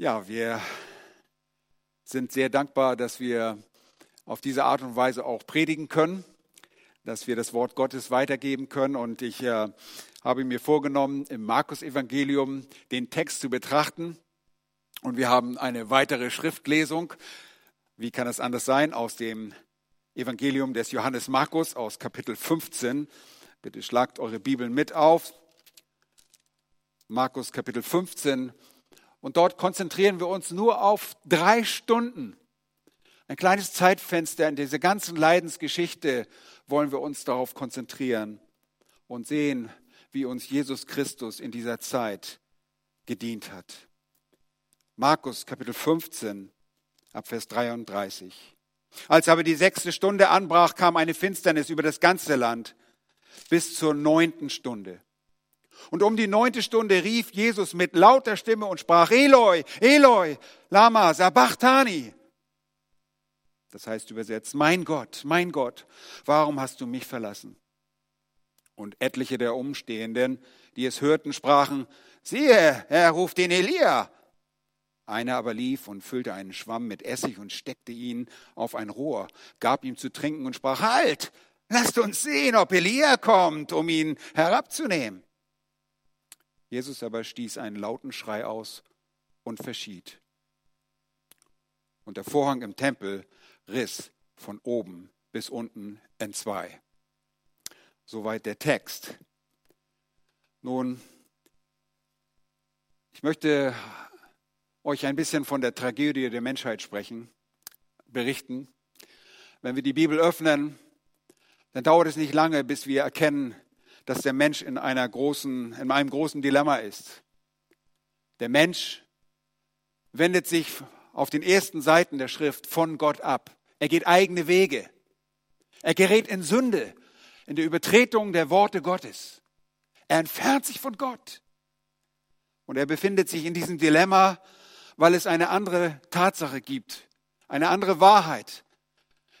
Ja, wir sind sehr dankbar, dass wir auf diese Art und Weise auch predigen können, dass wir das Wort Gottes weitergeben können. Und ich äh, habe mir vorgenommen, im Markus-Evangelium den Text zu betrachten. Und wir haben eine weitere Schriftlesung. Wie kann es anders sein? Aus dem Evangelium des Johannes Markus aus Kapitel 15. Bitte schlagt eure Bibeln mit auf. Markus Kapitel 15 und dort konzentrieren wir uns nur auf drei Stunden. Ein kleines Zeitfenster in dieser ganzen Leidensgeschichte wollen wir uns darauf konzentrieren und sehen, wie uns Jesus Christus in dieser Zeit gedient hat. Markus Kapitel 15 ab Vers 33. Als aber die sechste Stunde anbrach, kam eine Finsternis über das ganze Land bis zur neunten Stunde. Und um die neunte Stunde rief Jesus mit lauter Stimme und sprach, Eloi, Eloi, Lama, Sabachthani. Das heißt übersetzt, mein Gott, mein Gott, warum hast du mich verlassen? Und etliche der Umstehenden, die es hörten, sprachen, siehe, er ruft den Elia. Einer aber lief und füllte einen Schwamm mit Essig und steckte ihn auf ein Rohr, gab ihm zu trinken und sprach, halt, lasst uns sehen, ob Elia kommt, um ihn herabzunehmen. Jesus aber stieß einen lauten Schrei aus und verschied. Und der Vorhang im Tempel riss von oben bis unten entzwei. Soweit der Text. Nun, ich möchte euch ein bisschen von der Tragödie der Menschheit sprechen, berichten. Wenn wir die Bibel öffnen, dann dauert es nicht lange, bis wir erkennen, dass der Mensch in, einer großen, in einem großen Dilemma ist. Der Mensch wendet sich auf den ersten Seiten der Schrift von Gott ab. Er geht eigene Wege. Er gerät in Sünde, in der Übertretung der Worte Gottes. Er entfernt sich von Gott. Und er befindet sich in diesem Dilemma, weil es eine andere Tatsache gibt, eine andere Wahrheit.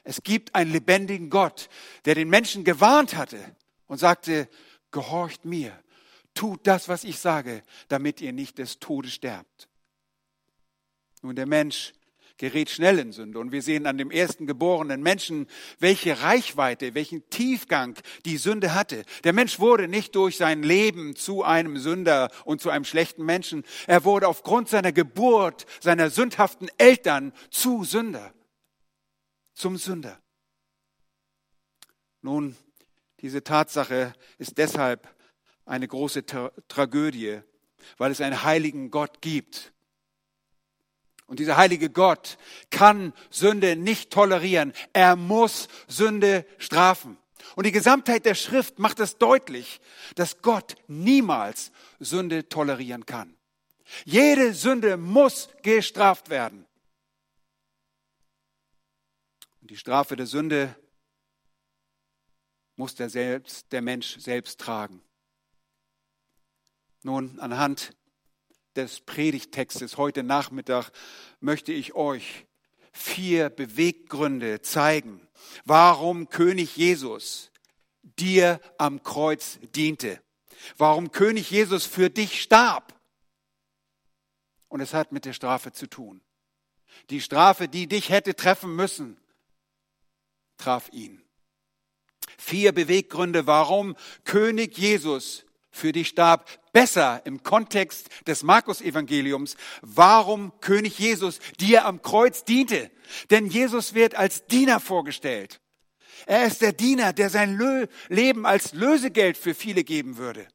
Es gibt einen lebendigen Gott, der den Menschen gewarnt hatte, und sagte, gehorcht mir, tut das, was ich sage, damit ihr nicht des Todes sterbt. Nun, der Mensch gerät schnell in Sünde. Und wir sehen an dem ersten geborenen Menschen, welche Reichweite, welchen Tiefgang die Sünde hatte. Der Mensch wurde nicht durch sein Leben zu einem Sünder und zu einem schlechten Menschen. Er wurde aufgrund seiner Geburt, seiner sündhaften Eltern zu Sünder. Zum Sünder. Nun, diese Tatsache ist deshalb eine große Tra Tragödie, weil es einen heiligen Gott gibt. Und dieser heilige Gott kann Sünde nicht tolerieren. Er muss Sünde strafen. Und die Gesamtheit der Schrift macht es deutlich, dass Gott niemals Sünde tolerieren kann. Jede Sünde muss gestraft werden. Und die Strafe der Sünde muss der, selbst, der Mensch selbst tragen. Nun, anhand des Predigtextes heute Nachmittag möchte ich euch vier Beweggründe zeigen, warum König Jesus dir am Kreuz diente, warum König Jesus für dich starb. Und es hat mit der Strafe zu tun. Die Strafe, die dich hätte treffen müssen, traf ihn. Vier Beweggründe, warum König Jesus für dich starb. Besser im Kontext des Markus-Evangeliums, warum König Jesus dir am Kreuz diente. Denn Jesus wird als Diener vorgestellt. Er ist der Diener, der sein Leben als Lösegeld für viele geben würde.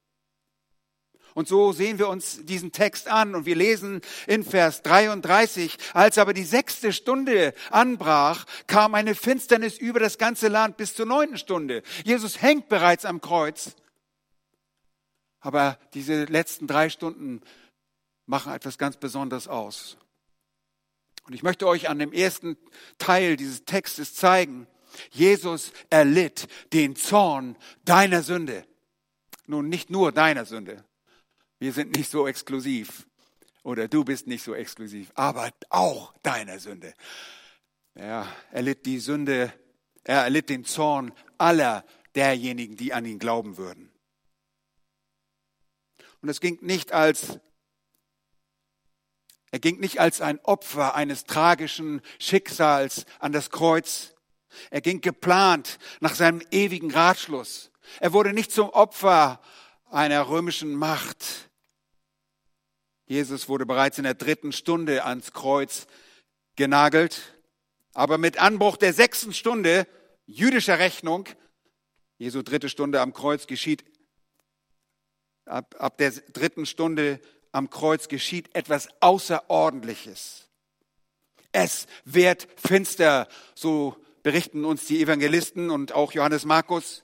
Und so sehen wir uns diesen Text an und wir lesen in Vers 33, als aber die sechste Stunde anbrach, kam eine Finsternis über das ganze Land bis zur neunten Stunde. Jesus hängt bereits am Kreuz. Aber diese letzten drei Stunden machen etwas ganz Besonderes aus. Und ich möchte euch an dem ersten Teil dieses Textes zeigen, Jesus erlitt den Zorn deiner Sünde. Nun, nicht nur deiner Sünde, wir sind nicht so exklusiv oder du bist nicht so exklusiv, aber auch deiner Sünde. Er litt die Sünde, er erlitt den Zorn aller derjenigen, die an ihn glauben würden. Und es ging nicht als Er ging nicht als ein Opfer eines tragischen Schicksals an das Kreuz. Er ging geplant nach seinem ewigen Ratschluss. Er wurde nicht zum Opfer einer römischen Macht. Jesus wurde bereits in der dritten Stunde ans Kreuz genagelt. Aber mit Anbruch der sechsten Stunde jüdischer Rechnung, Jesu dritte Stunde am Kreuz geschieht, ab, ab der dritten Stunde am Kreuz geschieht etwas Außerordentliches. Es wird finster, so berichten uns die Evangelisten und auch Johannes Markus.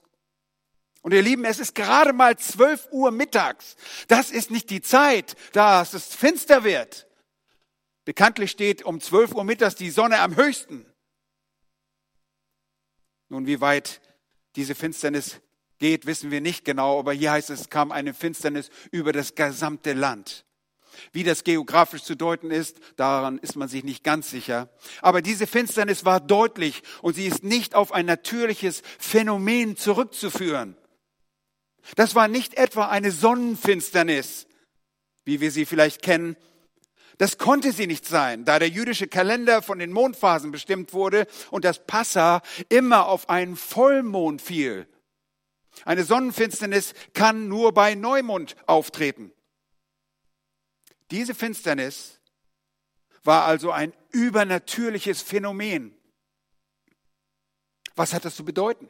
Und ihr Lieben, es ist gerade mal zwölf Uhr mittags. Das ist nicht die Zeit, dass es finster wird. Bekanntlich steht um zwölf Uhr mittags die Sonne am höchsten. Nun, wie weit diese Finsternis geht, wissen wir nicht genau, aber hier heißt es, kam eine Finsternis über das gesamte Land. Wie das geografisch zu deuten ist, daran ist man sich nicht ganz sicher. Aber diese Finsternis war deutlich und sie ist nicht auf ein natürliches Phänomen zurückzuführen. Das war nicht etwa eine Sonnenfinsternis, wie wir sie vielleicht kennen. Das konnte sie nicht sein, da der jüdische Kalender von den Mondphasen bestimmt wurde und das Passa immer auf einen Vollmond fiel. Eine Sonnenfinsternis kann nur bei Neumond auftreten. Diese Finsternis war also ein übernatürliches Phänomen. Was hat das zu bedeuten?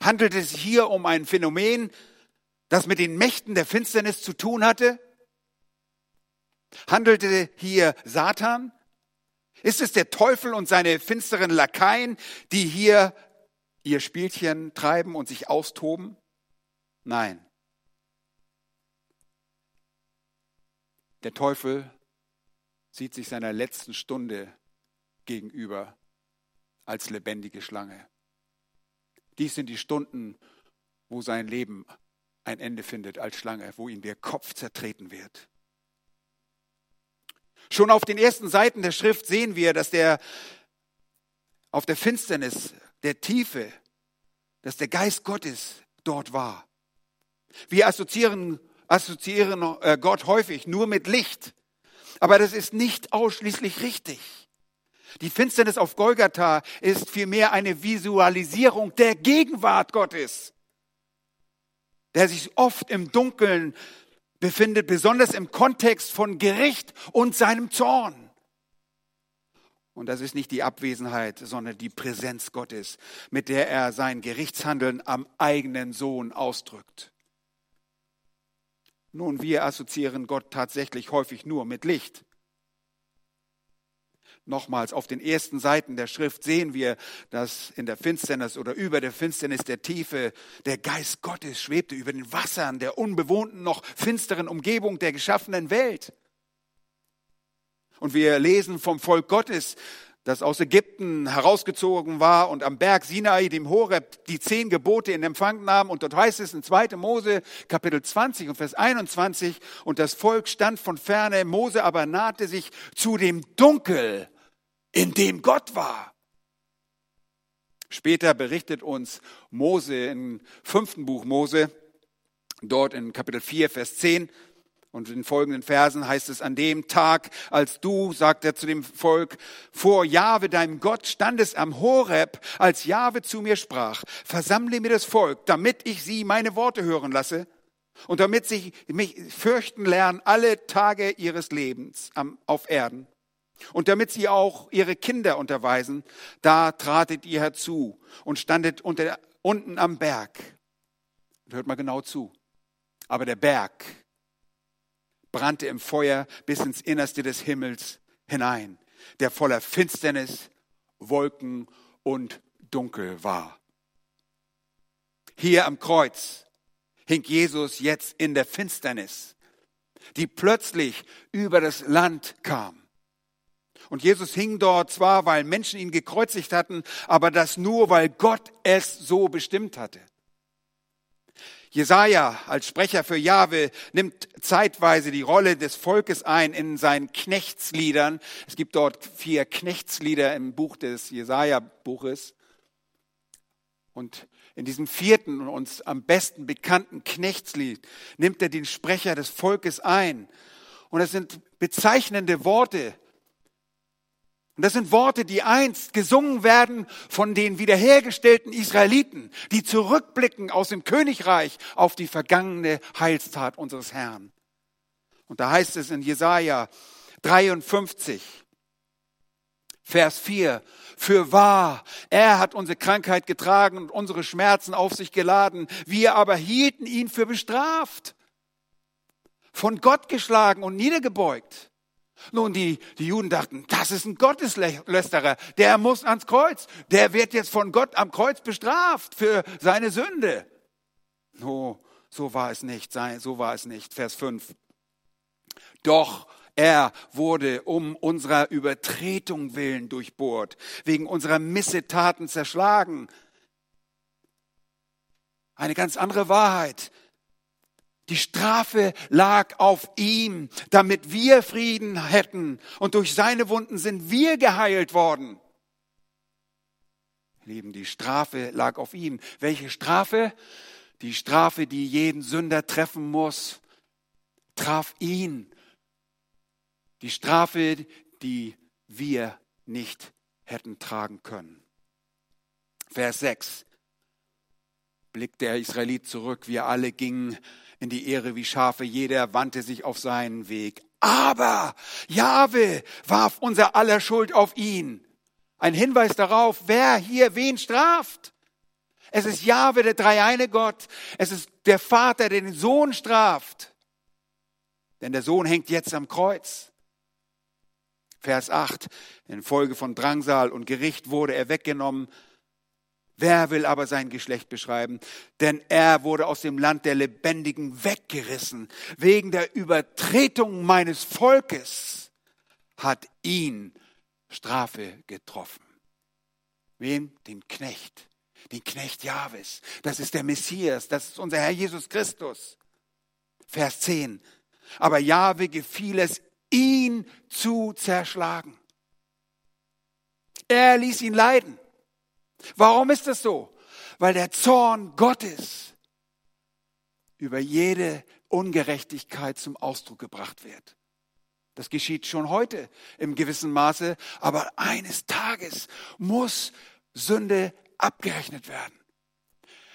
Handelt es sich hier um ein Phänomen, das mit den Mächten der Finsternis zu tun hatte? Handelte hier Satan? Ist es der Teufel und seine finsteren Lakaien, die hier ihr Spielchen treiben und sich austoben? Nein. Der Teufel sieht sich seiner letzten Stunde gegenüber als lebendige Schlange. Dies sind die Stunden, wo sein Leben ein Ende findet als Schlange, wo ihm der Kopf zertreten wird. Schon auf den ersten Seiten der Schrift sehen wir, dass der auf der Finsternis, der Tiefe, dass der Geist Gottes dort war. Wir assoziieren, assoziieren äh, Gott häufig nur mit Licht, aber das ist nicht ausschließlich richtig. Die Finsternis auf Golgatha ist vielmehr eine Visualisierung der Gegenwart Gottes, der sich oft im Dunkeln befindet, besonders im Kontext von Gericht und seinem Zorn. Und das ist nicht die Abwesenheit, sondern die Präsenz Gottes, mit der er sein Gerichtshandeln am eigenen Sohn ausdrückt. Nun, wir assoziieren Gott tatsächlich häufig nur mit Licht. Nochmals, auf den ersten Seiten der Schrift sehen wir, dass in der Finsternis oder über der Finsternis der Tiefe der Geist Gottes schwebte über den Wassern der unbewohnten, noch finsteren Umgebung der geschaffenen Welt. Und wir lesen vom Volk Gottes, das aus Ägypten herausgezogen war und am Berg Sinai, dem Horeb, die zehn Gebote in Empfang nahm. Und dort heißt es in 2. Mose, Kapitel 20 und Vers 21, und das Volk stand von ferne, Mose aber nahte sich zu dem Dunkel in dem Gott war. Später berichtet uns Mose im fünften Buch Mose, dort in Kapitel 4, Vers 10, und in folgenden Versen heißt es, an dem Tag, als du, sagt er zu dem Volk, vor Jahwe, deinem Gott, standest am Horeb, als Jahwe zu mir sprach, versammle mir das Volk, damit ich sie meine Worte hören lasse und damit sie mich fürchten lernen alle Tage ihres Lebens auf Erden. Und damit sie auch ihre Kinder unterweisen, da tratet ihr herzu und standet unter, unten am Berg. hört mal genau zu. Aber der Berg brannte im Feuer bis ins Innerste des Himmels hinein, der voller Finsternis, Wolken und Dunkel war. Hier am Kreuz hing Jesus jetzt in der Finsternis, die plötzlich über das Land kam. Und Jesus hing dort zwar, weil Menschen ihn gekreuzigt hatten, aber das nur, weil Gott es so bestimmt hatte. Jesaja als Sprecher für Jahwe nimmt zeitweise die Rolle des Volkes ein in seinen Knechtsliedern. Es gibt dort vier Knechtslieder im Buch des Jesaja-Buches. Und in diesem vierten und uns am besten bekannten Knechtslied nimmt er den Sprecher des Volkes ein Und das sind bezeichnende Worte. Und das sind Worte, die einst gesungen werden von den wiederhergestellten Israeliten, die zurückblicken aus dem Königreich auf die vergangene Heilstat unseres Herrn. Und da heißt es in Jesaja 53, Vers 4, für wahr, er hat unsere Krankheit getragen und unsere Schmerzen auf sich geladen. Wir aber hielten ihn für bestraft, von Gott geschlagen und niedergebeugt. Nun, die, die Juden dachten, das ist ein Gotteslästerer, der muss ans Kreuz, der wird jetzt von Gott am Kreuz bestraft für seine Sünde. No, so war es nicht, so war es nicht. Vers 5. Doch er wurde um unserer Übertretung willen durchbohrt, wegen unserer Missetaten zerschlagen. Eine ganz andere Wahrheit. Die Strafe lag auf ihm, damit wir Frieden hätten. Und durch seine Wunden sind wir geheilt worden. Lieben, die Strafe lag auf ihm. Welche Strafe? Die Strafe, die jeden Sünder treffen muss, traf ihn. Die Strafe, die wir nicht hätten tragen können. Vers 6. Blickt der Israelit zurück. Wir alle gingen in die Ehre wie Schafe. Jeder wandte sich auf seinen Weg. Aber Jahwe warf unser aller Schuld auf ihn. Ein Hinweis darauf, wer hier wen straft. Es ist Jahwe, der dreieine Gott. Es ist der Vater, der den Sohn straft. Denn der Sohn hängt jetzt am Kreuz. Vers 8. Infolge von Drangsal und Gericht wurde er weggenommen. Wer will aber sein Geschlecht beschreiben? Denn er wurde aus dem Land der Lebendigen weggerissen. Wegen der Übertretung meines Volkes hat ihn Strafe getroffen. Wen? Den Knecht. Den Knecht Jahwes. Das ist der Messias. Das ist unser Herr Jesus Christus. Vers 10. Aber Jahwe gefiel es, ihn zu zerschlagen. Er ließ ihn leiden. Warum ist das so? Weil der Zorn Gottes über jede Ungerechtigkeit zum Ausdruck gebracht wird. Das geschieht schon heute im gewissen Maße, aber eines Tages muss Sünde abgerechnet werden.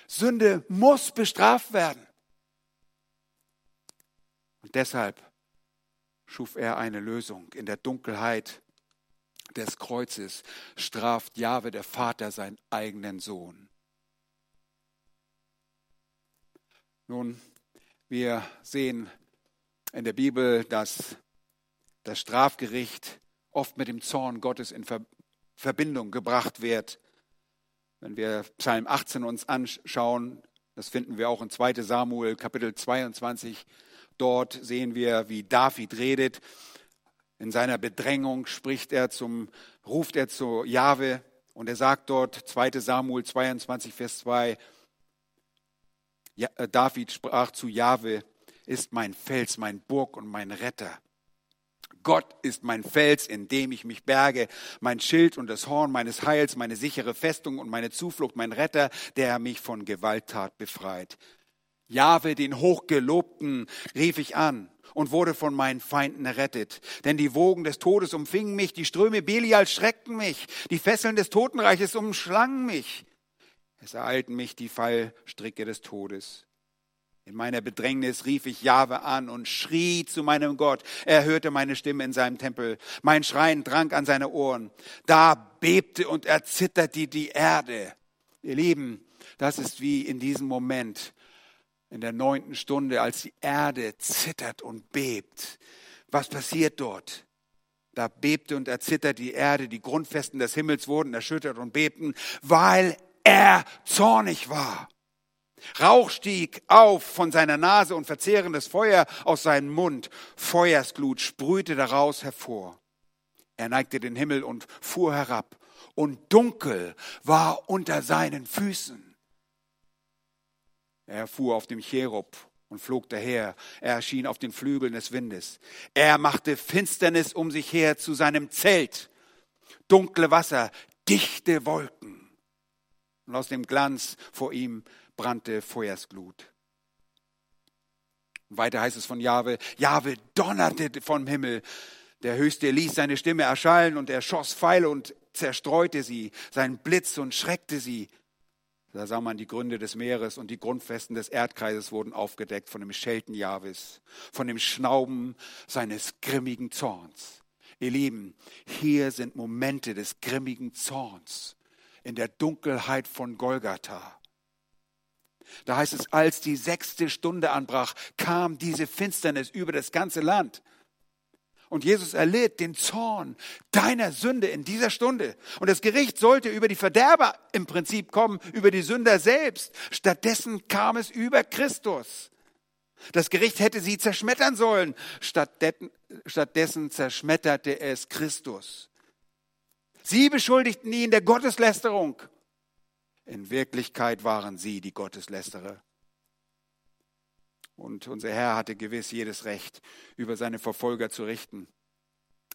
Sünde muss bestraft werden. Und deshalb schuf er eine Lösung in der Dunkelheit des Kreuzes straft Jahwe der Vater seinen eigenen Sohn. Nun, wir sehen in der Bibel, dass das Strafgericht oft mit dem Zorn Gottes in Verbindung gebracht wird. Wenn wir Psalm 18 uns anschauen, das finden wir auch in 2 Samuel Kapitel 22, dort sehen wir, wie David redet in seiner Bedrängung spricht er zum, ruft er zu Jahwe und er sagt dort, 2 Samuel 22, Vers 2, ja, äh, David sprach zu Jahwe, ist mein Fels, mein Burg und mein Retter. Gott ist mein Fels, in dem ich mich berge, mein Schild und das Horn meines Heils, meine sichere Festung und meine Zuflucht, mein Retter, der mich von Gewalttat befreit. Jahwe, den Hochgelobten, rief ich an und wurde von meinen Feinden errettet. Denn die Wogen des Todes umfingen mich, die Ströme Belial schreckten mich, die Fesseln des Totenreiches umschlangen mich. Es ereilten mich die Fallstricke des Todes. In meiner Bedrängnis rief ich Jahwe an und schrie zu meinem Gott. Er hörte meine Stimme in seinem Tempel. Mein Schreien drang an seine Ohren. Da bebte und erzitterte die Erde. Ihr Lieben, das ist wie in diesem Moment, in der neunten Stunde, als die Erde zittert und bebt. Was passiert dort? Da bebte und erzittert die Erde, die Grundfesten des Himmels wurden erschüttert und bebten, weil er zornig war. Rauch stieg auf von seiner Nase und verzehrendes Feuer aus seinem Mund. Feuersglut sprühte daraus hervor. Er neigte den Himmel und fuhr herab, und dunkel war unter seinen Füßen. Er fuhr auf dem Cherub und flog daher. Er erschien auf den Flügeln des Windes. Er machte Finsternis um sich her zu seinem Zelt. Dunkle Wasser, dichte Wolken. Und aus dem Glanz vor ihm brannte Feuersglut. weiter heißt es von Jahwe, Jahwe donnerte vom Himmel. Der Höchste ließ seine Stimme erschallen und er schoss Pfeile und zerstreute sie, sein Blitz und schreckte sie. Da sah man die Gründe des Meeres und die Grundfesten des Erdkreises wurden aufgedeckt von dem Schelten Jahwes, von dem Schnauben seines grimmigen Zorns. Ihr Lieben, hier sind Momente des grimmigen Zorns in der Dunkelheit von Golgatha. Da heißt es, als die sechste Stunde anbrach, kam diese Finsternis über das ganze Land. Und Jesus erlitt den Zorn deiner Sünde in dieser Stunde. Und das Gericht sollte über die Verderber im Prinzip kommen, über die Sünder selbst. Stattdessen kam es über Christus. Das Gericht hätte sie zerschmettern sollen. Stattdessen zerschmetterte es Christus. Sie beschuldigten ihn der Gotteslästerung. In Wirklichkeit waren sie die Gotteslästerer. Und unser Herr hatte gewiss jedes Recht, über seine Verfolger zu richten.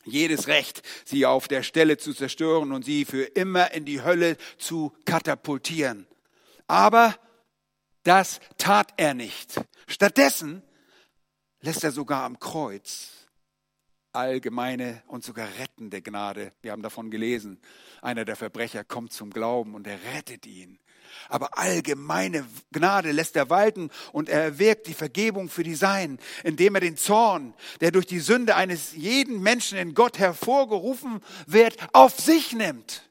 Jedes Recht, sie auf der Stelle zu zerstören und sie für immer in die Hölle zu katapultieren. Aber das tat er nicht. Stattdessen lässt er sogar am Kreuz allgemeine und sogar rettende Gnade. Wir haben davon gelesen. Einer der Verbrecher kommt zum Glauben und er rettet ihn. Aber allgemeine Gnade lässt er walten und er erwirkt die Vergebung für die Seinen, indem er den Zorn, der durch die Sünde eines jeden Menschen in Gott hervorgerufen wird, auf sich nimmt.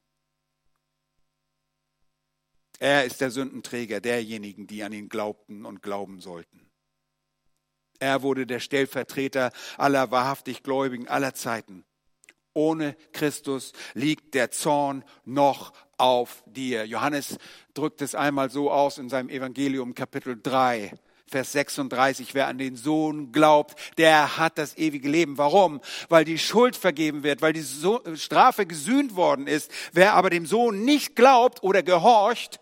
Er ist der Sündenträger derjenigen, die an ihn glaubten und glauben sollten. Er wurde der Stellvertreter aller wahrhaftig Gläubigen aller Zeiten. Ohne Christus liegt der Zorn noch auf dir. Johannes drückt es einmal so aus in seinem Evangelium Kapitel 3. Vers 36, wer an den Sohn glaubt, der hat das ewige Leben. Warum? Weil die Schuld vergeben wird, weil die Strafe gesühnt worden ist. Wer aber dem Sohn nicht glaubt oder gehorcht,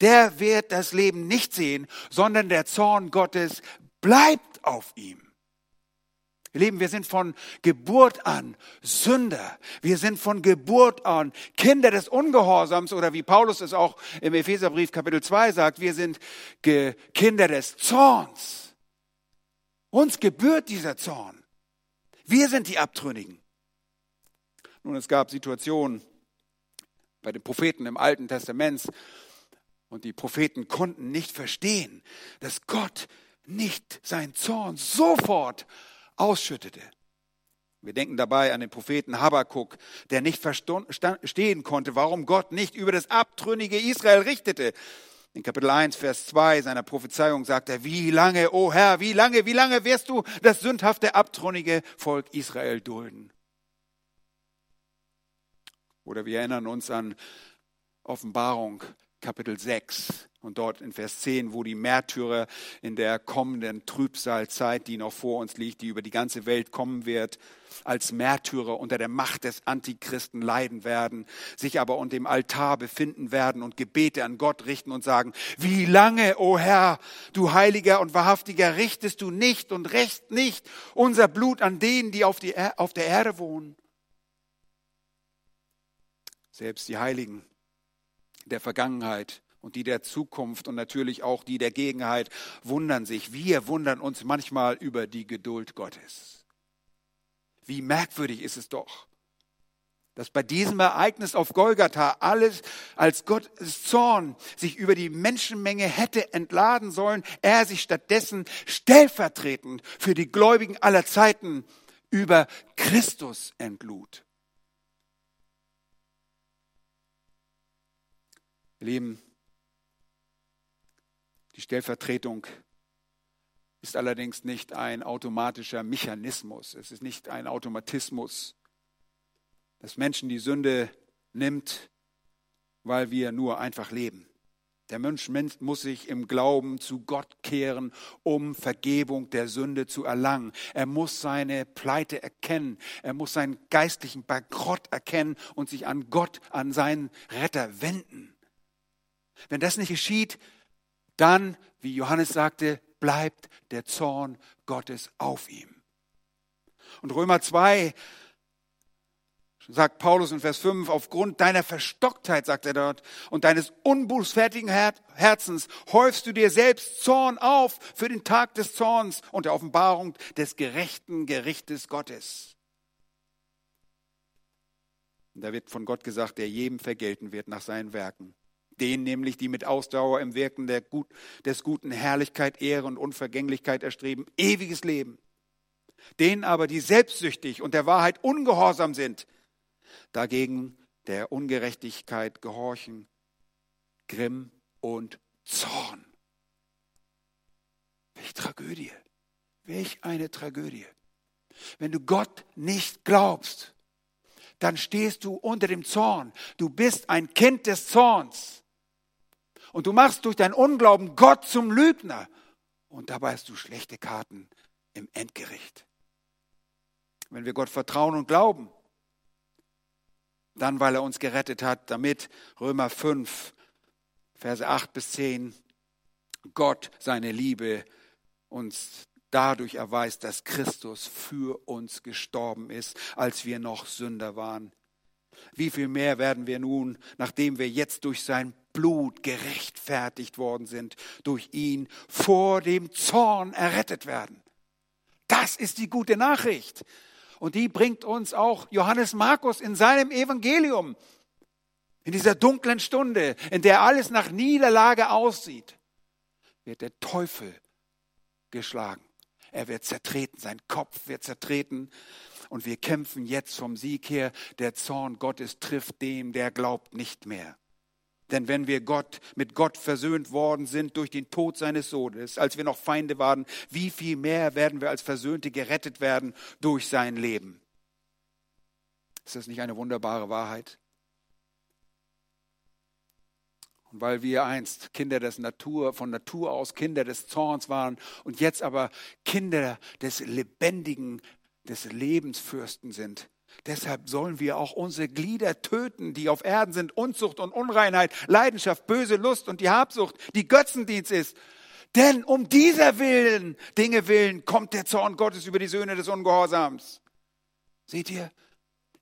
der wird das Leben nicht sehen, sondern der Zorn Gottes bleibt auf ihm. Ihr Lieben, wir sind von Geburt an Sünder. Wir sind von Geburt an Kinder des Ungehorsams oder wie Paulus es auch im Epheserbrief Kapitel 2 sagt, wir sind Kinder des Zorns. Uns gebührt dieser Zorn. Wir sind die Abtrünnigen. Nun, es gab Situationen bei den Propheten im Alten Testament und die Propheten konnten nicht verstehen, dass Gott nicht seinen Zorn sofort ausschüttete. Wir denken dabei an den Propheten Habakuk, der nicht verstehen konnte, warum Gott nicht über das abtrünnige Israel richtete. In Kapitel 1, Vers 2 seiner Prophezeiung sagt er, wie lange, o oh Herr, wie lange, wie lange wirst du das sündhafte, abtrünnige Volk Israel dulden? Oder wir erinnern uns an Offenbarung, Kapitel 6, und dort in Vers 10, wo die Märtyrer in der kommenden Trübsalzeit, die noch vor uns liegt, die über die ganze Welt kommen wird, als Märtyrer unter der Macht des Antichristen leiden werden, sich aber unter dem Altar befinden werden und Gebete an Gott richten und sagen, wie lange, o oh Herr, du heiliger und wahrhaftiger, richtest du nicht und rächst nicht unser Blut an denen, die auf, die, auf der Erde wohnen? Selbst die Heiligen der Vergangenheit und die der Zukunft und natürlich auch die der Gegenheit wundern sich. Wir wundern uns manchmal über die Geduld Gottes. Wie merkwürdig ist es doch, dass bei diesem Ereignis auf Golgatha alles als Gottes Zorn sich über die Menschenmenge hätte entladen sollen, er sich stattdessen stellvertretend für die Gläubigen aller Zeiten über Christus entlud. Lieben, die Stellvertretung ist allerdings nicht ein automatischer Mechanismus. Es ist nicht ein Automatismus, dass Menschen die Sünde nimmt, weil wir nur einfach leben. Der Mensch muss sich im Glauben zu Gott kehren, um Vergebung der Sünde zu erlangen. Er muss seine Pleite erkennen. Er muss seinen geistlichen Bankrott erkennen und sich an Gott, an seinen Retter wenden. Wenn das nicht geschieht, dann, wie Johannes sagte, bleibt der Zorn Gottes auf ihm. Und Römer 2 sagt Paulus in Vers 5, aufgrund deiner Verstocktheit, sagt er dort, und deines unbußfertigen Herzens häufst du dir selbst Zorn auf für den Tag des Zorns und der Offenbarung des gerechten Gerichtes Gottes. Und da wird von Gott gesagt, der jedem vergelten wird nach seinen Werken. Den nämlich, die mit Ausdauer im Wirken der Gut, des Guten Herrlichkeit, Ehre und Unvergänglichkeit erstreben, ewiges Leben. Denen aber, die selbstsüchtig und der Wahrheit ungehorsam sind, dagegen der Ungerechtigkeit gehorchen, Grimm und Zorn. Welch Tragödie. Welch eine Tragödie. Wenn du Gott nicht glaubst, dann stehst du unter dem Zorn. Du bist ein Kind des Zorns. Und du machst durch dein Unglauben Gott zum Lügner. Und dabei hast du schlechte Karten im Endgericht. Wenn wir Gott vertrauen und glauben, dann weil er uns gerettet hat, damit Römer 5, Verse 8 bis 10, Gott seine Liebe uns dadurch erweist, dass Christus für uns gestorben ist, als wir noch Sünder waren. Wie viel mehr werden wir nun, nachdem wir jetzt durch sein Blut gerechtfertigt worden sind, durch ihn vor dem Zorn errettet werden. Das ist die gute Nachricht. Und die bringt uns auch Johannes Markus in seinem Evangelium. In dieser dunklen Stunde, in der alles nach Niederlage aussieht, wird der Teufel geschlagen. Er wird zertreten, sein Kopf wird zertreten. Und wir kämpfen jetzt vom Sieg her. Der Zorn Gottes trifft dem, der glaubt nicht mehr. Denn wenn wir Gott, mit Gott versöhnt worden sind durch den Tod seines Sohnes, als wir noch Feinde waren, wie viel mehr werden wir als Versöhnte gerettet werden durch sein Leben? Ist das nicht eine wunderbare Wahrheit? Und weil wir einst Kinder des Natur, von Natur aus Kinder des Zorns waren und jetzt aber Kinder des lebendigen, des Lebensfürsten sind, deshalb sollen wir auch unsere Glieder töten, die auf Erden sind, Unzucht und Unreinheit, Leidenschaft, böse Lust und die Habsucht, die Götzendienst ist. Denn um dieser Willen, Dinge willen, kommt der Zorn Gottes über die Söhne des Ungehorsams. Seht ihr,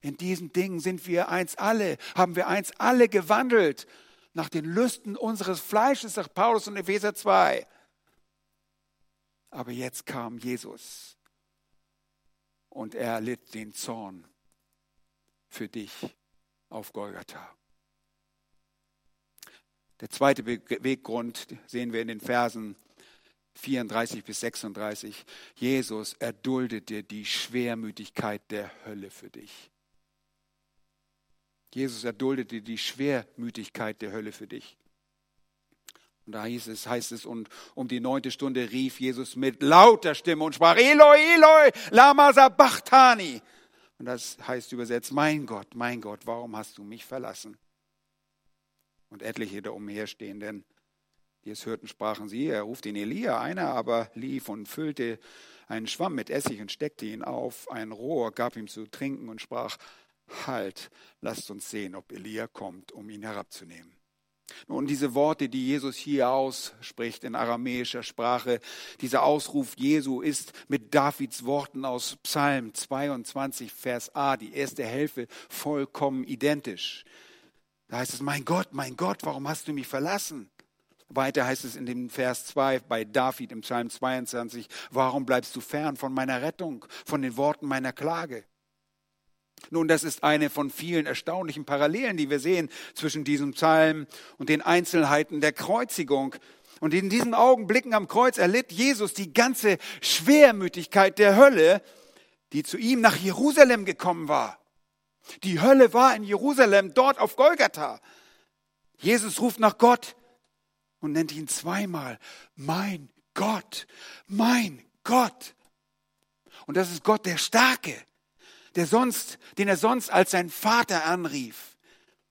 in diesen Dingen sind wir eins alle, haben wir eins alle gewandelt nach den Lüsten unseres Fleisches, sagt Paulus in Epheser 2. Aber jetzt kam Jesus und er litt den Zorn für dich auf Golgatha. Der zweite Weggrund sehen wir in den Versen 34 bis 36. Jesus erduldete die Schwermütigkeit der Hölle für dich. Jesus erduldete die Schwermütigkeit der Hölle für dich. Und da hieß es, heißt es, und um die neunte Stunde rief Jesus mit lauter Stimme und sprach, Eloi, Eloi, lama sabachthani. Und das heißt übersetzt, mein Gott, mein Gott, warum hast du mich verlassen? Und etliche da umherstehenden, die es hörten, sprachen sie, er ruft den Elia, einer aber lief und füllte einen Schwamm mit Essig und steckte ihn auf ein Rohr, gab ihm zu trinken und sprach, halt, lasst uns sehen, ob Elia kommt, um ihn herabzunehmen. Nun, diese Worte, die Jesus hier ausspricht in aramäischer Sprache, dieser Ausruf Jesu ist mit Davids Worten aus Psalm 22, Vers A, die erste Hälfte, vollkommen identisch. Da heißt es, mein Gott, mein Gott, warum hast du mich verlassen? Weiter heißt es in dem Vers 2 bei David im Psalm 22, warum bleibst du fern von meiner Rettung, von den Worten meiner Klage? Nun, das ist eine von vielen erstaunlichen Parallelen, die wir sehen zwischen diesem Psalm und den Einzelheiten der Kreuzigung. Und in diesen Augenblicken am Kreuz erlitt Jesus die ganze Schwermütigkeit der Hölle, die zu ihm nach Jerusalem gekommen war. Die Hölle war in Jerusalem, dort auf Golgatha. Jesus ruft nach Gott und nennt ihn zweimal, mein Gott, mein Gott. Und das ist Gott der Starke, der sonst, den er sonst als sein Vater anrief.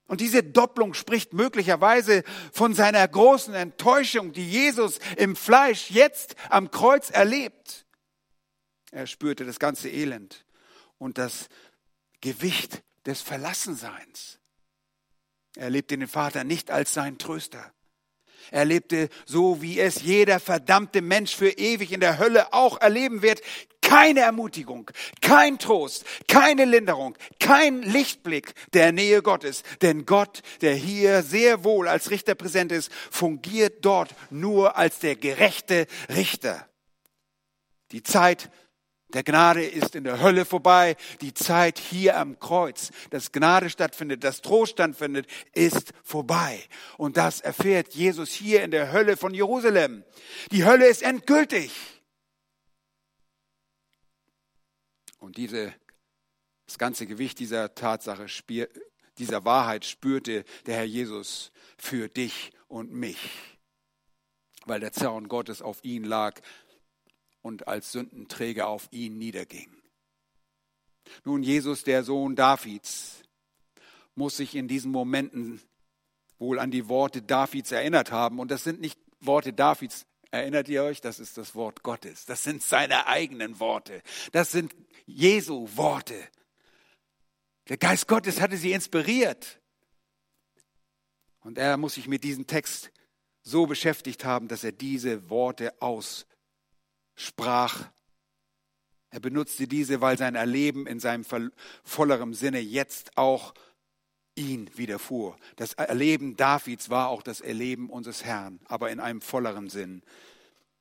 Und diese Doppelung spricht möglicherweise von seiner großen Enttäuschung, die Jesus im Fleisch jetzt am Kreuz erlebt. Er spürte das ganze Elend und das Gewicht des Verlassenseins. Er erlebte den Vater nicht als seinen Tröster. Er lebte so, wie es jeder verdammte Mensch für ewig in der Hölle auch erleben wird, keine Ermutigung, kein Trost, keine Linderung, kein Lichtblick der Nähe Gottes. Denn Gott, der hier sehr wohl als Richter präsent ist, fungiert dort nur als der gerechte Richter. Die Zeit der Gnade ist in der Hölle vorbei. Die Zeit hier am Kreuz, dass Gnade stattfindet, dass Trost stattfindet, ist vorbei. Und das erfährt Jesus hier in der Hölle von Jerusalem. Die Hölle ist endgültig. Und diese, das ganze Gewicht dieser Tatsache, dieser Wahrheit spürte der Herr Jesus für dich und mich, weil der Zorn Gottes auf ihn lag und als Sündenträger auf ihn niederging. Nun, Jesus, der Sohn Davids, muss sich in diesen Momenten wohl an die Worte Davids erinnert haben. Und das sind nicht Worte Davids, erinnert ihr euch? Das ist das Wort Gottes. Das sind seine eigenen Worte. Das sind Jesu Worte. Der Geist Gottes hatte sie inspiriert. Und er muss sich mit diesem Text so beschäftigt haben, dass er diese Worte aus sprach. Er benutzte diese, weil sein Erleben in seinem vollerem Sinne jetzt auch ihn widerfuhr. Das Erleben Davids war auch das Erleben unseres Herrn, aber in einem volleren Sinn.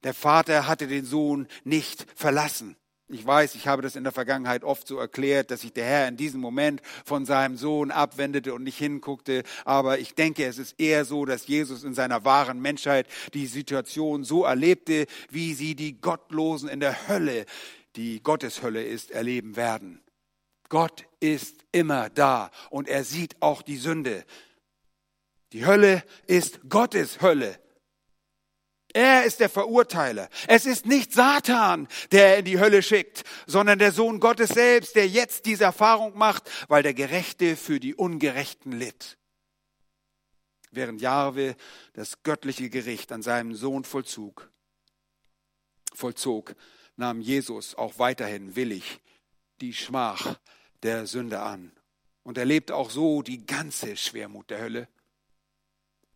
Der Vater hatte den Sohn nicht verlassen. Ich weiß, ich habe das in der Vergangenheit oft so erklärt, dass sich der Herr in diesem Moment von seinem Sohn abwendete und nicht hinguckte. Aber ich denke, es ist eher so, dass Jesus in seiner wahren Menschheit die Situation so erlebte, wie sie die Gottlosen in der Hölle, die Gotteshölle ist, erleben werden. Gott ist immer da und er sieht auch die Sünde. Die Hölle ist Gottes Hölle. Er ist der Verurteiler. Es ist nicht Satan, der er in die Hölle schickt, sondern der Sohn Gottes selbst, der jetzt diese Erfahrung macht, weil der Gerechte für die Ungerechten litt. Während Jahwe das göttliche Gericht an seinem Sohn vollzog, vollzog, nahm Jesus auch weiterhin willig die Schmach der Sünde an und erlebte auch so die ganze Schwermut der Hölle.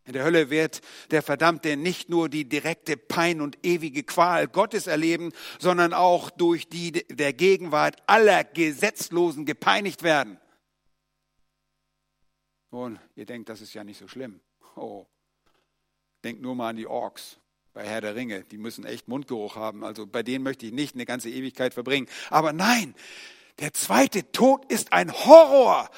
In der Hölle wird der Verdammte nicht nur die direkte Pein und ewige Qual Gottes erleben, sondern auch durch die der Gegenwart aller Gesetzlosen gepeinigt werden. Und ihr denkt, das ist ja nicht so schlimm. Oh, denkt nur mal an die Orks bei Herr der Ringe. Die müssen echt Mundgeruch haben. Also bei denen möchte ich nicht eine ganze Ewigkeit verbringen. Aber nein, der zweite Tod ist ein Horror.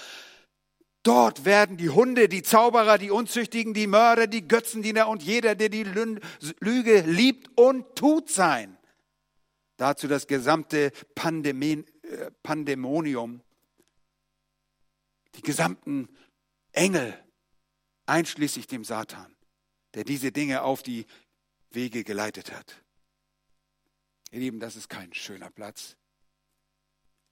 Dort werden die Hunde, die Zauberer, die Unzüchtigen, die Mörder, die Götzendiener und jeder, der die Lüge liebt und tut sein. Dazu das gesamte Pandemin, äh, Pandemonium, die gesamten Engel, einschließlich dem Satan, der diese Dinge auf die Wege geleitet hat. Ihr Lieben, das ist kein schöner Platz.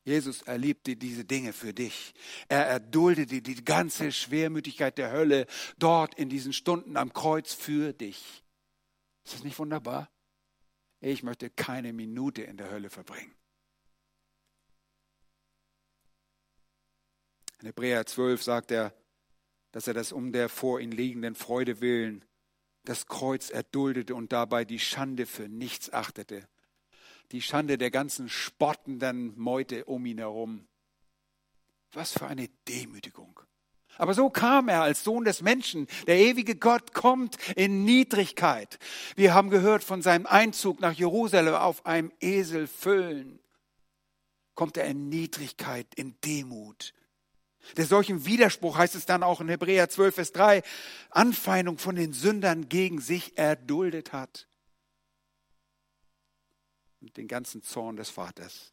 Jesus erlebte diese Dinge für dich. Er erduldete die ganze Schwermütigkeit der Hölle dort in diesen Stunden am Kreuz für dich. Ist das nicht wunderbar? Ich möchte keine Minute in der Hölle verbringen. In Hebräer 12 sagt er, dass er das um der vor ihm liegenden Freude willen das Kreuz erduldete und dabei die Schande für nichts achtete die Schande der ganzen spottenden Meute um ihn herum. Was für eine Demütigung. Aber so kam er als Sohn des Menschen. Der ewige Gott kommt in Niedrigkeit. Wir haben gehört von seinem Einzug nach Jerusalem auf einem Esel füllen. Kommt er in Niedrigkeit, in Demut. Der solchen Widerspruch heißt es dann auch in Hebräer 12, Vers 3, Anfeindung von den Sündern gegen sich erduldet hat und den ganzen Zorn des Vaters.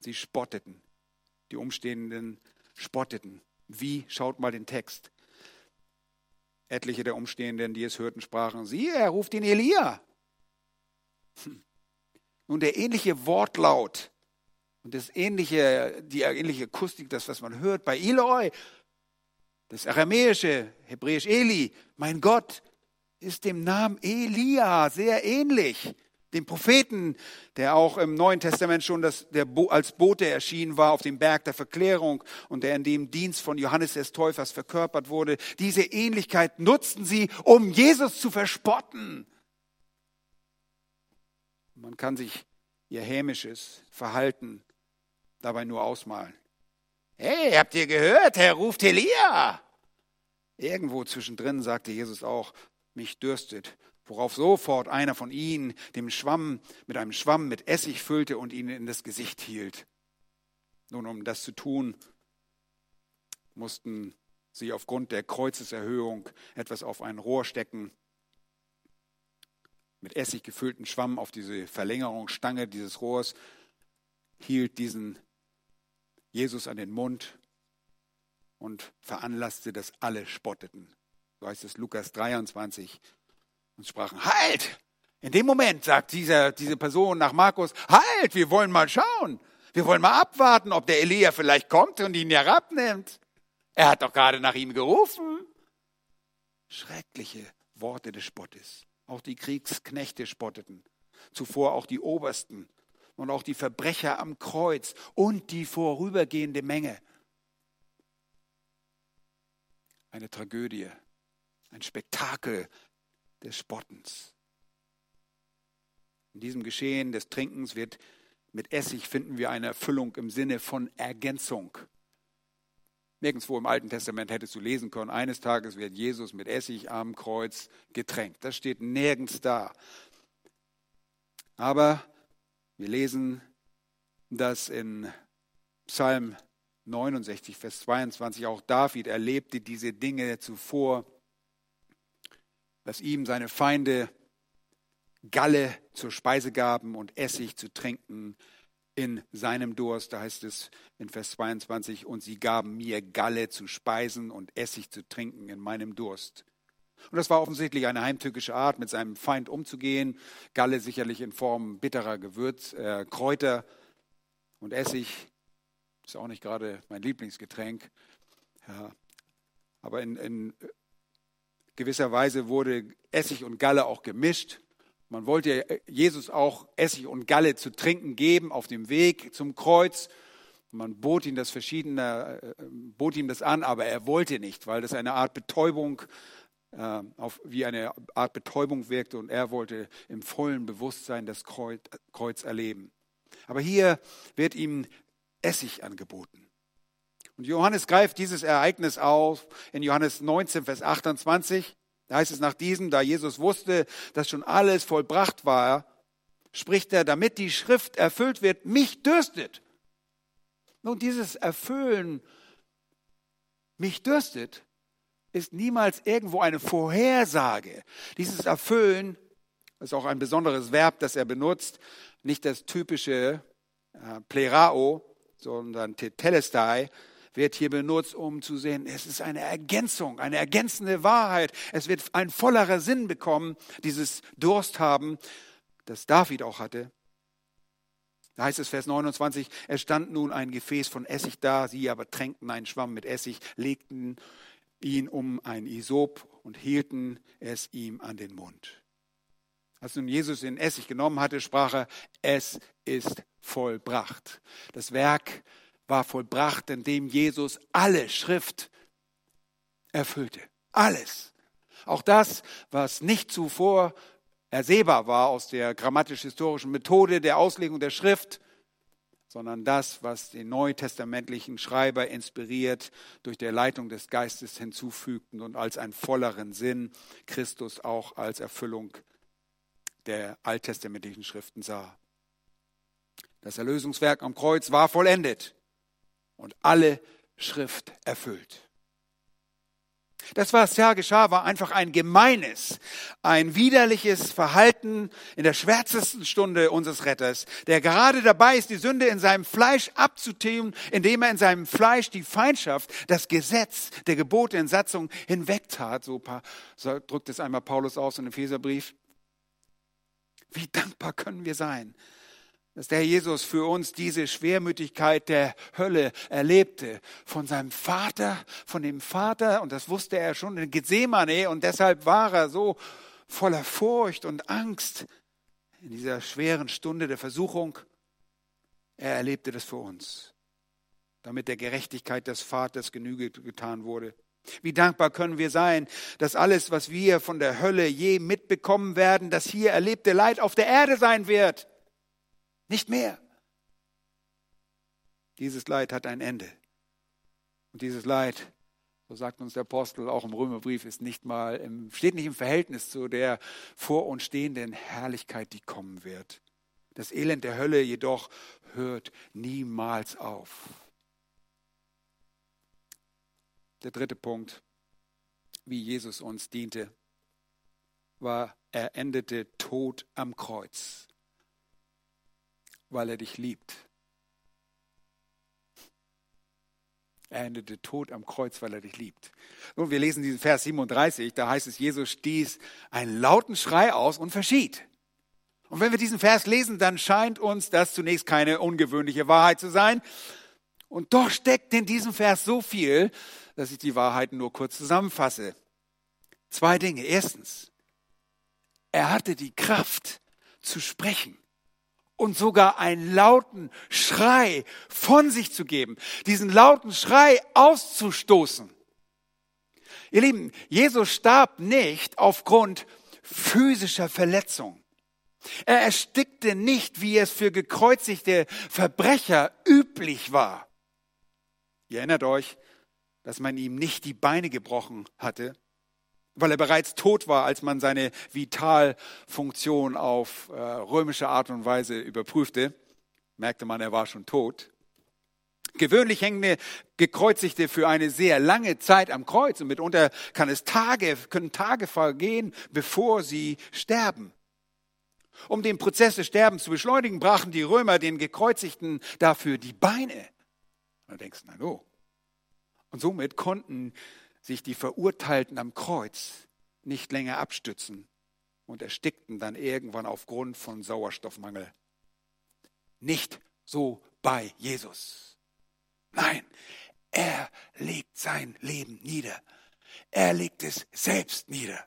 Sie spotteten, die Umstehenden spotteten. Wie? Schaut mal den Text. Etliche der Umstehenden, die es hörten, sprachen, siehe, er ruft ihn Elia. Hm. Nun, der ähnliche Wortlaut und das ähnliche, die ähnliche Akustik, das, was man hört bei Eloi, das aramäische, hebräisch Eli, mein Gott, ist dem Namen Elia sehr ähnlich dem Propheten, der auch im Neuen Testament schon das, der als Bote erschienen war auf dem Berg der Verklärung und der in dem Dienst von Johannes des Täufers verkörpert wurde. Diese Ähnlichkeit nutzten sie, um Jesus zu verspotten. Man kann sich ihr hämisches Verhalten dabei nur ausmalen. Hey, habt ihr gehört? Er ruft Elia. Irgendwo zwischendrin sagte Jesus auch, mich dürstet, worauf sofort einer von ihnen dem Schwamm mit einem Schwamm mit Essig füllte und ihn in das Gesicht hielt. Nun, um das zu tun, mussten sie aufgrund der Kreuzeserhöhung etwas auf ein Rohr stecken, mit Essig gefüllten Schwamm auf diese Verlängerungsstange dieses Rohrs, hielt diesen Jesus an den Mund und veranlasste, dass alle spotteten. So heißt es Lukas 23 und sprachen, halt! In dem Moment sagt dieser, diese Person nach Markus, halt, wir wollen mal schauen. Wir wollen mal abwarten, ob der Elia vielleicht kommt und ihn herabnimmt. Er hat doch gerade nach ihm gerufen. Schreckliche Worte des Spottes. Auch die Kriegsknechte spotteten. Zuvor auch die Obersten und auch die Verbrecher am Kreuz und die vorübergehende Menge. Eine Tragödie, ein Spektakel des Spottens. In diesem Geschehen des Trinkens wird mit Essig finden wir eine Erfüllung im Sinne von Ergänzung. Nirgendwo im Alten Testament hättest du lesen können, eines Tages wird Jesus mit Essig am Kreuz getränkt. Das steht nirgends da. Aber wir lesen, dass in Psalm 69, Vers 22 auch David erlebte diese Dinge zuvor, dass ihm seine Feinde Galle zur Speise gaben und Essig zu trinken in seinem Durst, da heißt es in Vers 22, und sie gaben mir Galle zu speisen und Essig zu trinken in meinem Durst. Und das war offensichtlich eine heimtückische Art, mit seinem Feind umzugehen. Galle sicherlich in Form bitterer Gewürz, äh, Kräuter und Essig. Ist auch nicht gerade mein Lieblingsgetränk. Ja. Aber in, in gewisser Weise wurde Essig und Galle auch gemischt. Man wollte Jesus auch Essig und Galle zu trinken geben auf dem Weg zum Kreuz. Man bot ihm das verschiedene, äh, bot ihm das an, aber er wollte nicht, weil das eine Art Betäubung, äh, auf, wie eine Art Betäubung wirkte und er wollte im vollen Bewusstsein das Kreuz, Kreuz erleben. Aber hier wird ihm Essig angeboten. Und Johannes greift dieses Ereignis auf in Johannes 19, Vers 28. Da heißt es nach diesem, da Jesus wusste, dass schon alles vollbracht war, spricht er, damit die Schrift erfüllt wird, mich dürstet. Nun, dieses Erfüllen, mich dürstet, ist niemals irgendwo eine Vorhersage. Dieses Erfüllen ist auch ein besonderes Verb, das er benutzt, nicht das typische äh, Plerao, sondern Tetelestai, wird hier benutzt, um zu sehen, es ist eine Ergänzung, eine ergänzende Wahrheit. Es wird ein vollerer Sinn bekommen, dieses Durst haben, das David auch hatte. Da heißt es Vers 29, es stand nun ein Gefäß von Essig da, sie aber tränkten einen Schwamm mit Essig, legten ihn um ein Isop und hielten es ihm an den Mund. Als nun Jesus den Essig genommen hatte, sprach er, es ist vollbracht. Das Werk war vollbracht, indem Jesus alle Schrift erfüllte. Alles. Auch das, was nicht zuvor ersehbar war aus der grammatisch-historischen Methode der Auslegung der Schrift, sondern das, was den neutestamentlichen Schreiber inspiriert durch der Leitung des Geistes hinzufügten und als einen volleren Sinn Christus auch als Erfüllung der alttestamentlichen Schriften sah. Das Erlösungswerk am Kreuz war vollendet und alle Schrift erfüllt. Das, was da geschah, war einfach ein gemeines, ein widerliches Verhalten in der schwärzesten Stunde unseres Retters, der gerade dabei ist, die Sünde in seinem Fleisch abzuthemen, indem er in seinem Fleisch die Feindschaft, das Gesetz der Gebote in Satzung hinwegtat. So, so drückt es einmal Paulus aus in dem Epheserbrief. Wie dankbar können wir sein, dass der Jesus für uns diese Schwermütigkeit der Hölle erlebte. Von seinem Vater, von dem Vater, und das wusste er schon in Gethsemane, und deshalb war er so voller Furcht und Angst in dieser schweren Stunde der Versuchung. Er erlebte das für uns, damit der Gerechtigkeit des Vaters Genüge getan wurde. Wie dankbar können wir sein, dass alles, was wir von der Hölle je mitbekommen werden, das hier erlebte Leid auf der Erde sein wird. Nicht mehr. Dieses Leid hat ein Ende. Und dieses Leid, so sagt uns der Apostel auch im Römerbrief, ist nicht mal im, steht nicht im Verhältnis zu der vor uns stehenden Herrlichkeit, die kommen wird. Das Elend der Hölle jedoch hört niemals auf. Der dritte Punkt, wie Jesus uns diente, war, er endete tot am Kreuz, weil er dich liebt. Er endete tot am Kreuz, weil er dich liebt. Nun, wir lesen diesen Vers 37, da heißt es, Jesus stieß einen lauten Schrei aus und verschied. Und wenn wir diesen Vers lesen, dann scheint uns das zunächst keine ungewöhnliche Wahrheit zu sein. Und doch steckt in diesem Vers so viel, dass ich die Wahrheiten nur kurz zusammenfasse. Zwei Dinge. Erstens, er hatte die Kraft zu sprechen und sogar einen lauten Schrei von sich zu geben, diesen lauten Schrei auszustoßen. Ihr Lieben, Jesus starb nicht aufgrund physischer Verletzung. Er erstickte nicht, wie es für gekreuzigte Verbrecher üblich war. Ihr erinnert euch, dass man ihm nicht die Beine gebrochen hatte, weil er bereits tot war, als man seine Vitalfunktion auf äh, römische Art und Weise überprüfte. Merkte man, er war schon tot. Gewöhnlich hängen Gekreuzigte für eine sehr lange Zeit am Kreuz und mitunter kann es Tage, können Tage vergehen, bevor sie sterben. Um den Prozess des Sterbens zu beschleunigen, brachen die Römer den Gekreuzigten dafür die Beine. Und du denkst, na no. Und somit konnten sich die Verurteilten am Kreuz nicht länger abstützen und erstickten dann irgendwann aufgrund von Sauerstoffmangel. Nicht so bei Jesus. Nein, er legt sein Leben nieder. Er legt es selbst nieder.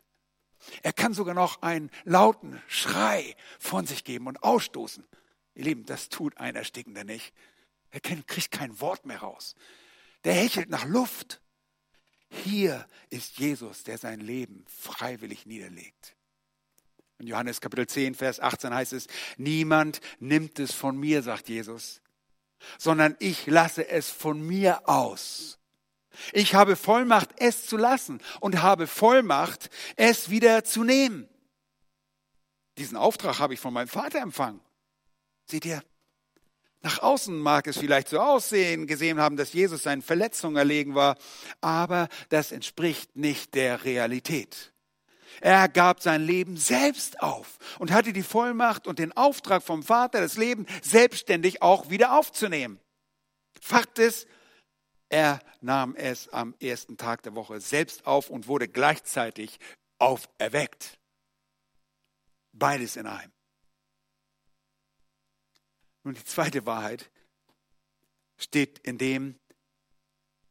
Er kann sogar noch einen lauten Schrei von sich geben und ausstoßen. Ihr Lieben, das tut ein Erstickender nicht. Er kriegt kein Wort mehr raus. Der hechelt nach Luft. Hier ist Jesus, der sein Leben freiwillig niederlegt. In Johannes Kapitel 10, Vers 18 heißt es, niemand nimmt es von mir, sagt Jesus, sondern ich lasse es von mir aus. Ich habe Vollmacht, es zu lassen und habe Vollmacht, es wieder zu nehmen. Diesen Auftrag habe ich von meinem Vater empfangen. Seht ihr, nach außen mag es vielleicht so aussehen, gesehen haben, dass Jesus seinen Verletzungen erlegen war, aber das entspricht nicht der Realität. Er gab sein Leben selbst auf und hatte die Vollmacht und den Auftrag vom Vater, das Leben selbstständig auch wieder aufzunehmen. Fakt ist, er nahm es am ersten Tag der Woche selbst auf und wurde gleichzeitig auferweckt. Beides in einem. Nun, die zweite Wahrheit steht in dem,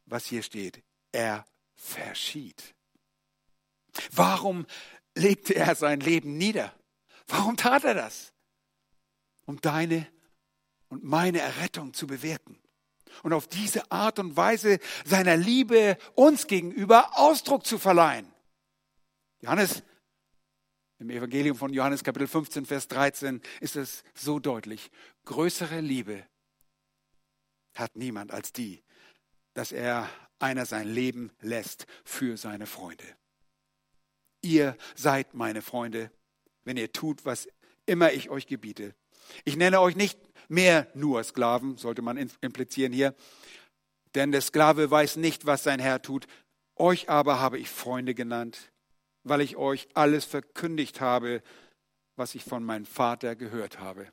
was hier steht. Er verschied. Warum legte er sein Leben nieder? Warum tat er das? Um deine und meine Errettung zu bewirken und auf diese Art und Weise seiner Liebe uns gegenüber Ausdruck zu verleihen. Johannes im Evangelium von Johannes Kapitel 15, Vers 13 ist es so deutlich. Größere Liebe hat niemand als die, dass er einer sein Leben lässt für seine Freunde. Ihr seid meine Freunde, wenn ihr tut, was immer ich euch gebiete. Ich nenne euch nicht mehr nur Sklaven, sollte man implizieren hier, denn der Sklave weiß nicht, was sein Herr tut. Euch aber habe ich Freunde genannt, weil ich euch alles verkündigt habe, was ich von meinem Vater gehört habe.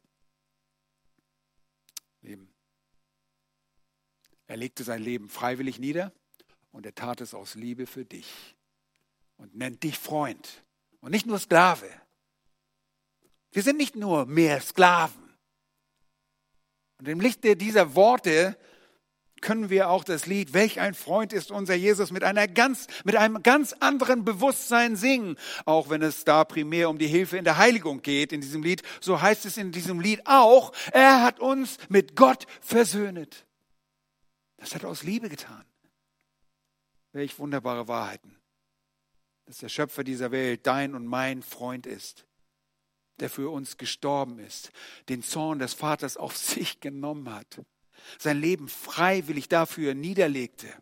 Leben. Er legte sein Leben freiwillig nieder und er tat es aus Liebe für dich und nennt dich Freund und nicht nur Sklave. Wir sind nicht nur mehr Sklaven. Und im Lichte dieser Worte können wir auch das Lied Welch ein Freund ist unser Jesus mit einer ganz mit einem ganz anderen Bewusstsein singen, auch wenn es da primär um die Hilfe in der Heiligung geht in diesem Lied, so heißt es in diesem Lied auch, er hat uns mit Gott versöhnet. Das hat er aus Liebe getan. Welch wunderbare Wahrheiten. Dass der Schöpfer dieser Welt dein und mein Freund ist. der für uns gestorben ist, den Zorn des Vaters auf sich genommen hat, sein Leben freiwillig dafür niederlegte.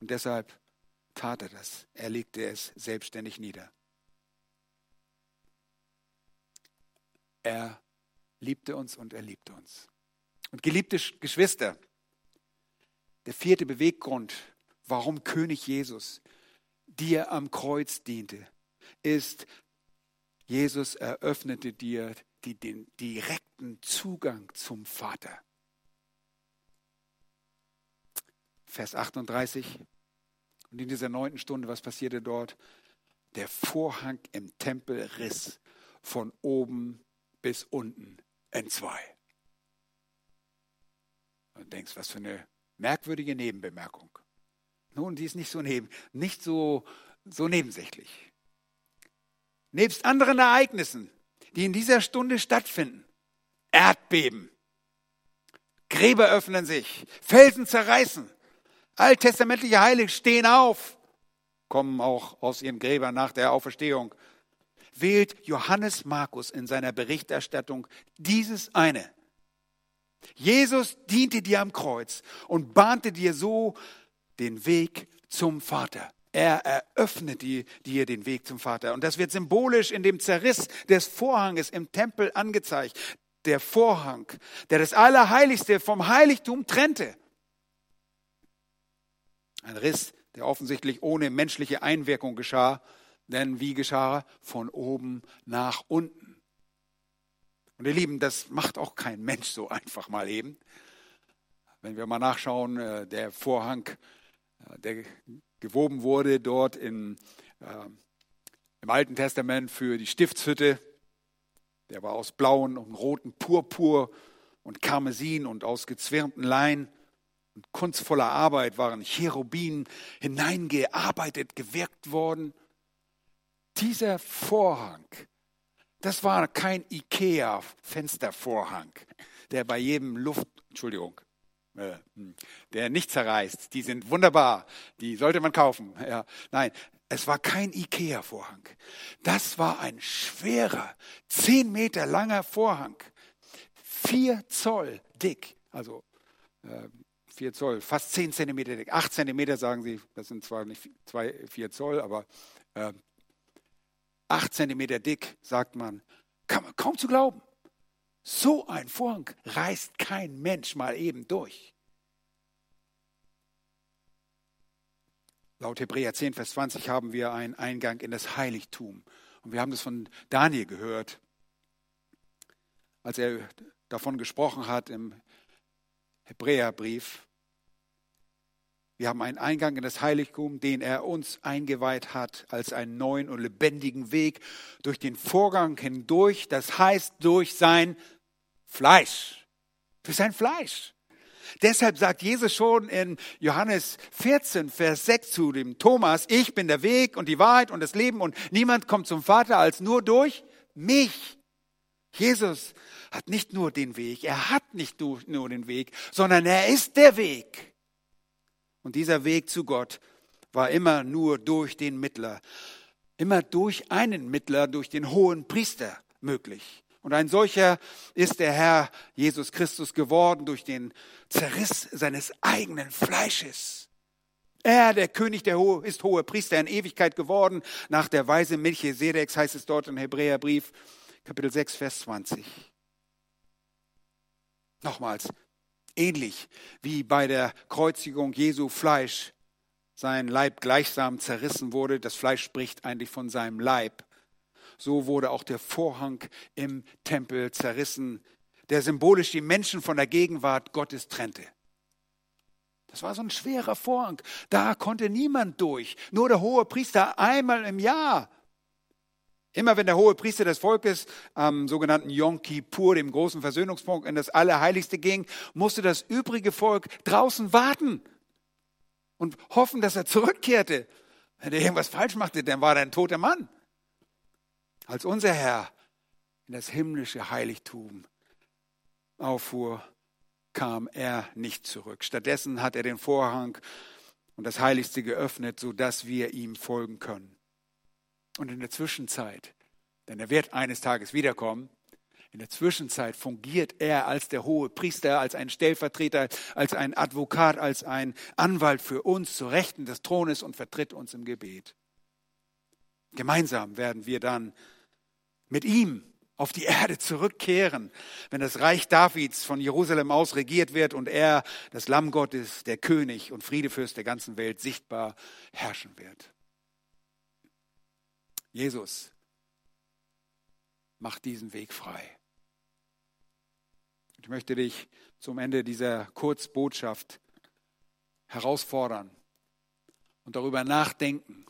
Und deshalb tat er das. Er legte es selbstständig nieder. Er liebte uns und er liebte uns. Und geliebte Geschwister, der vierte Beweggrund, warum König Jesus dir am Kreuz diente, ist, Jesus eröffnete dir die, den direkten Zugang zum Vater. Vers 38. Und in dieser neunten Stunde, was passierte dort? Der Vorhang im Tempel riss von oben bis unten in zwei. Und denkst, was für eine merkwürdige Nebenbemerkung. Nun, die ist nicht so, neben, nicht so, so nebensächlich. Nebst anderen Ereignissen, die in dieser Stunde stattfinden, Erdbeben, Gräber öffnen sich, Felsen zerreißen, alttestamentliche Heilige stehen auf, kommen auch aus ihren Gräbern nach der Auferstehung. Wählt Johannes Markus in seiner Berichterstattung dieses eine. Jesus diente dir am Kreuz und bahnte dir so den Weg zum Vater. Er eröffnet dir den Weg zum Vater. Und das wird symbolisch in dem Zerriss des Vorhanges im Tempel angezeigt. Der Vorhang, der das Allerheiligste vom Heiligtum trennte. Ein Riss, der offensichtlich ohne menschliche Einwirkung geschah, denn wie geschah? Von oben nach unten. Und ihr Lieben, das macht auch kein Mensch so einfach mal eben. Wenn wir mal nachschauen, äh, der Vorhang, äh, der gewoben wurde dort in, äh, im Alten Testament für die Stiftshütte, der war aus blauen und roten Purpur und Karmesin und aus gezwirnten Lein und kunstvoller Arbeit waren Cherubinen hineingearbeitet, gewirkt worden. Dieser Vorhang, das war kein IKEA-Fenstervorhang, der bei jedem Luft, Entschuldigung, äh, hm, der nicht zerreißt. Die sind wunderbar, die sollte man kaufen. Ja, nein, es war kein IKEA-Vorhang. Das war ein schwerer, zehn Meter langer Vorhang, vier Zoll dick, also äh, 4 Zoll, fast 10 Zentimeter dick. 8 Zentimeter sagen sie, das sind zwar nicht 2, 4 Zoll, aber äh, 8 Zentimeter dick, sagt man. Kann man kaum zu glauben. So ein Vorhang reißt kein Mensch mal eben durch. Laut Hebräer 10, Vers 20 haben wir einen Eingang in das Heiligtum. Und wir haben das von Daniel gehört, als er davon gesprochen hat im Hebräerbrief. Wir haben einen Eingang in das Heiligtum, den er uns eingeweiht hat als einen neuen und lebendigen Weg durch den Vorgang hindurch, das heißt durch sein Fleisch. Durch sein Fleisch. Deshalb sagt Jesus schon in Johannes 14, Vers 6 zu dem Thomas, ich bin der Weg und die Wahrheit und das Leben und niemand kommt zum Vater als nur durch mich. Jesus hat nicht nur den Weg, er hat nicht nur den Weg, sondern er ist der Weg. Und dieser Weg zu Gott war immer nur durch den Mittler, immer durch einen Mittler, durch den hohen Priester möglich. Und ein solcher ist der Herr Jesus Christus geworden durch den Zerriss seines eigenen Fleisches. Er, der König, der Hohe, ist hohe Priester in Ewigkeit geworden. Nach der Weise Melchisedeks heißt es dort im Hebräerbrief, Kapitel 6, Vers 20. Nochmals, ähnlich wie bei der Kreuzigung Jesu Fleisch sein Leib gleichsam zerrissen wurde, das Fleisch spricht eigentlich von seinem Leib, so wurde auch der Vorhang im Tempel zerrissen, der symbolisch die Menschen von der Gegenwart Gottes trennte. Das war so ein schwerer Vorhang. Da konnte niemand durch. Nur der hohe Priester einmal im Jahr. Immer wenn der hohe Priester des Volkes am sogenannten Yom Kippur, dem großen Versöhnungspunkt, in das Allerheiligste ging, musste das übrige Volk draußen warten und hoffen, dass er zurückkehrte. Wenn er irgendwas falsch machte, dann war er ein toter Mann. Als unser Herr in das himmlische Heiligtum auffuhr, kam er nicht zurück. Stattdessen hat er den Vorhang und das Heiligste geöffnet, sodass wir ihm folgen können. Und in der Zwischenzeit Denn er wird eines Tages wiederkommen. In der Zwischenzeit fungiert er als der hohe Priester, als ein Stellvertreter, als ein Advokat, als ein Anwalt für uns zu Rechten des Thrones und vertritt uns im Gebet. Gemeinsam werden wir dann mit ihm auf die Erde zurückkehren, wenn das Reich Davids von Jerusalem aus regiert wird und er, das Lamm Gottes, der König und Friedefürst der ganzen Welt, sichtbar herrschen wird. Jesus macht diesen Weg frei. Ich möchte dich zum Ende dieser Kurzbotschaft herausfordern und darüber nachdenken,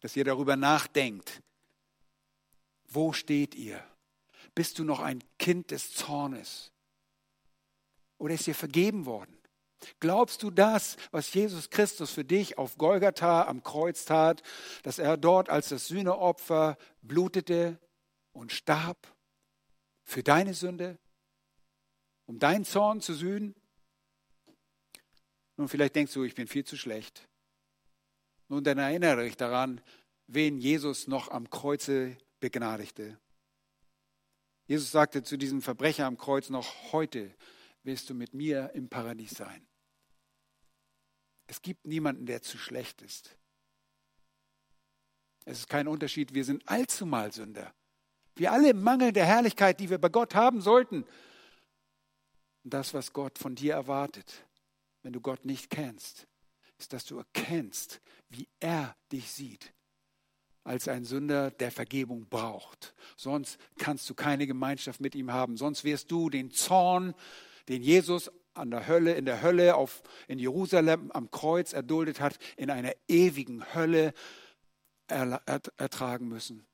dass ihr darüber nachdenkt, wo steht ihr? Bist du noch ein Kind des Zornes? Oder ist dir vergeben worden? Glaubst du das, was Jesus Christus für dich auf Golgatha am Kreuz tat, dass er dort als das Sühneopfer blutete und starb für deine Sünde, um deinen Zorn zu sühnen? Nun, vielleicht denkst du, ich bin viel zu schlecht. Nun, dann erinnere dich daran, wen Jesus noch am Kreuze begnadigte. Jesus sagte zu diesem Verbrecher am Kreuz noch, heute wirst du mit mir im Paradies sein. Es gibt niemanden, der zu schlecht ist. Es ist kein Unterschied, wir sind allzumal Sünder. Wir alle im Mangel der Herrlichkeit, die wir bei Gott haben sollten. Und das, was Gott von dir erwartet, wenn du Gott nicht kennst, ist, dass du erkennst, wie er dich sieht als ein Sünder, der Vergebung braucht. Sonst kannst du keine Gemeinschaft mit ihm haben. Sonst wirst du den Zorn, den Jesus an der Hölle, in der Hölle auf, in Jerusalem am Kreuz erduldet hat, in einer ewigen Hölle ertragen müssen,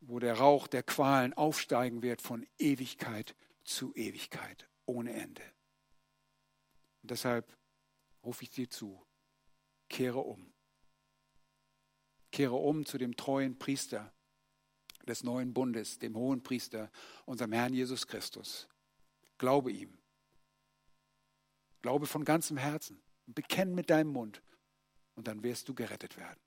wo der Rauch der Qualen aufsteigen wird von Ewigkeit zu Ewigkeit, ohne Ende. Und deshalb rufe ich dir zu, kehre um. Kehre um zu dem treuen Priester des neuen Bundes, dem hohen Priester, unserem Herrn Jesus Christus. Glaube ihm. Glaube von ganzem Herzen. Bekenn mit deinem Mund. Und dann wirst du gerettet werden.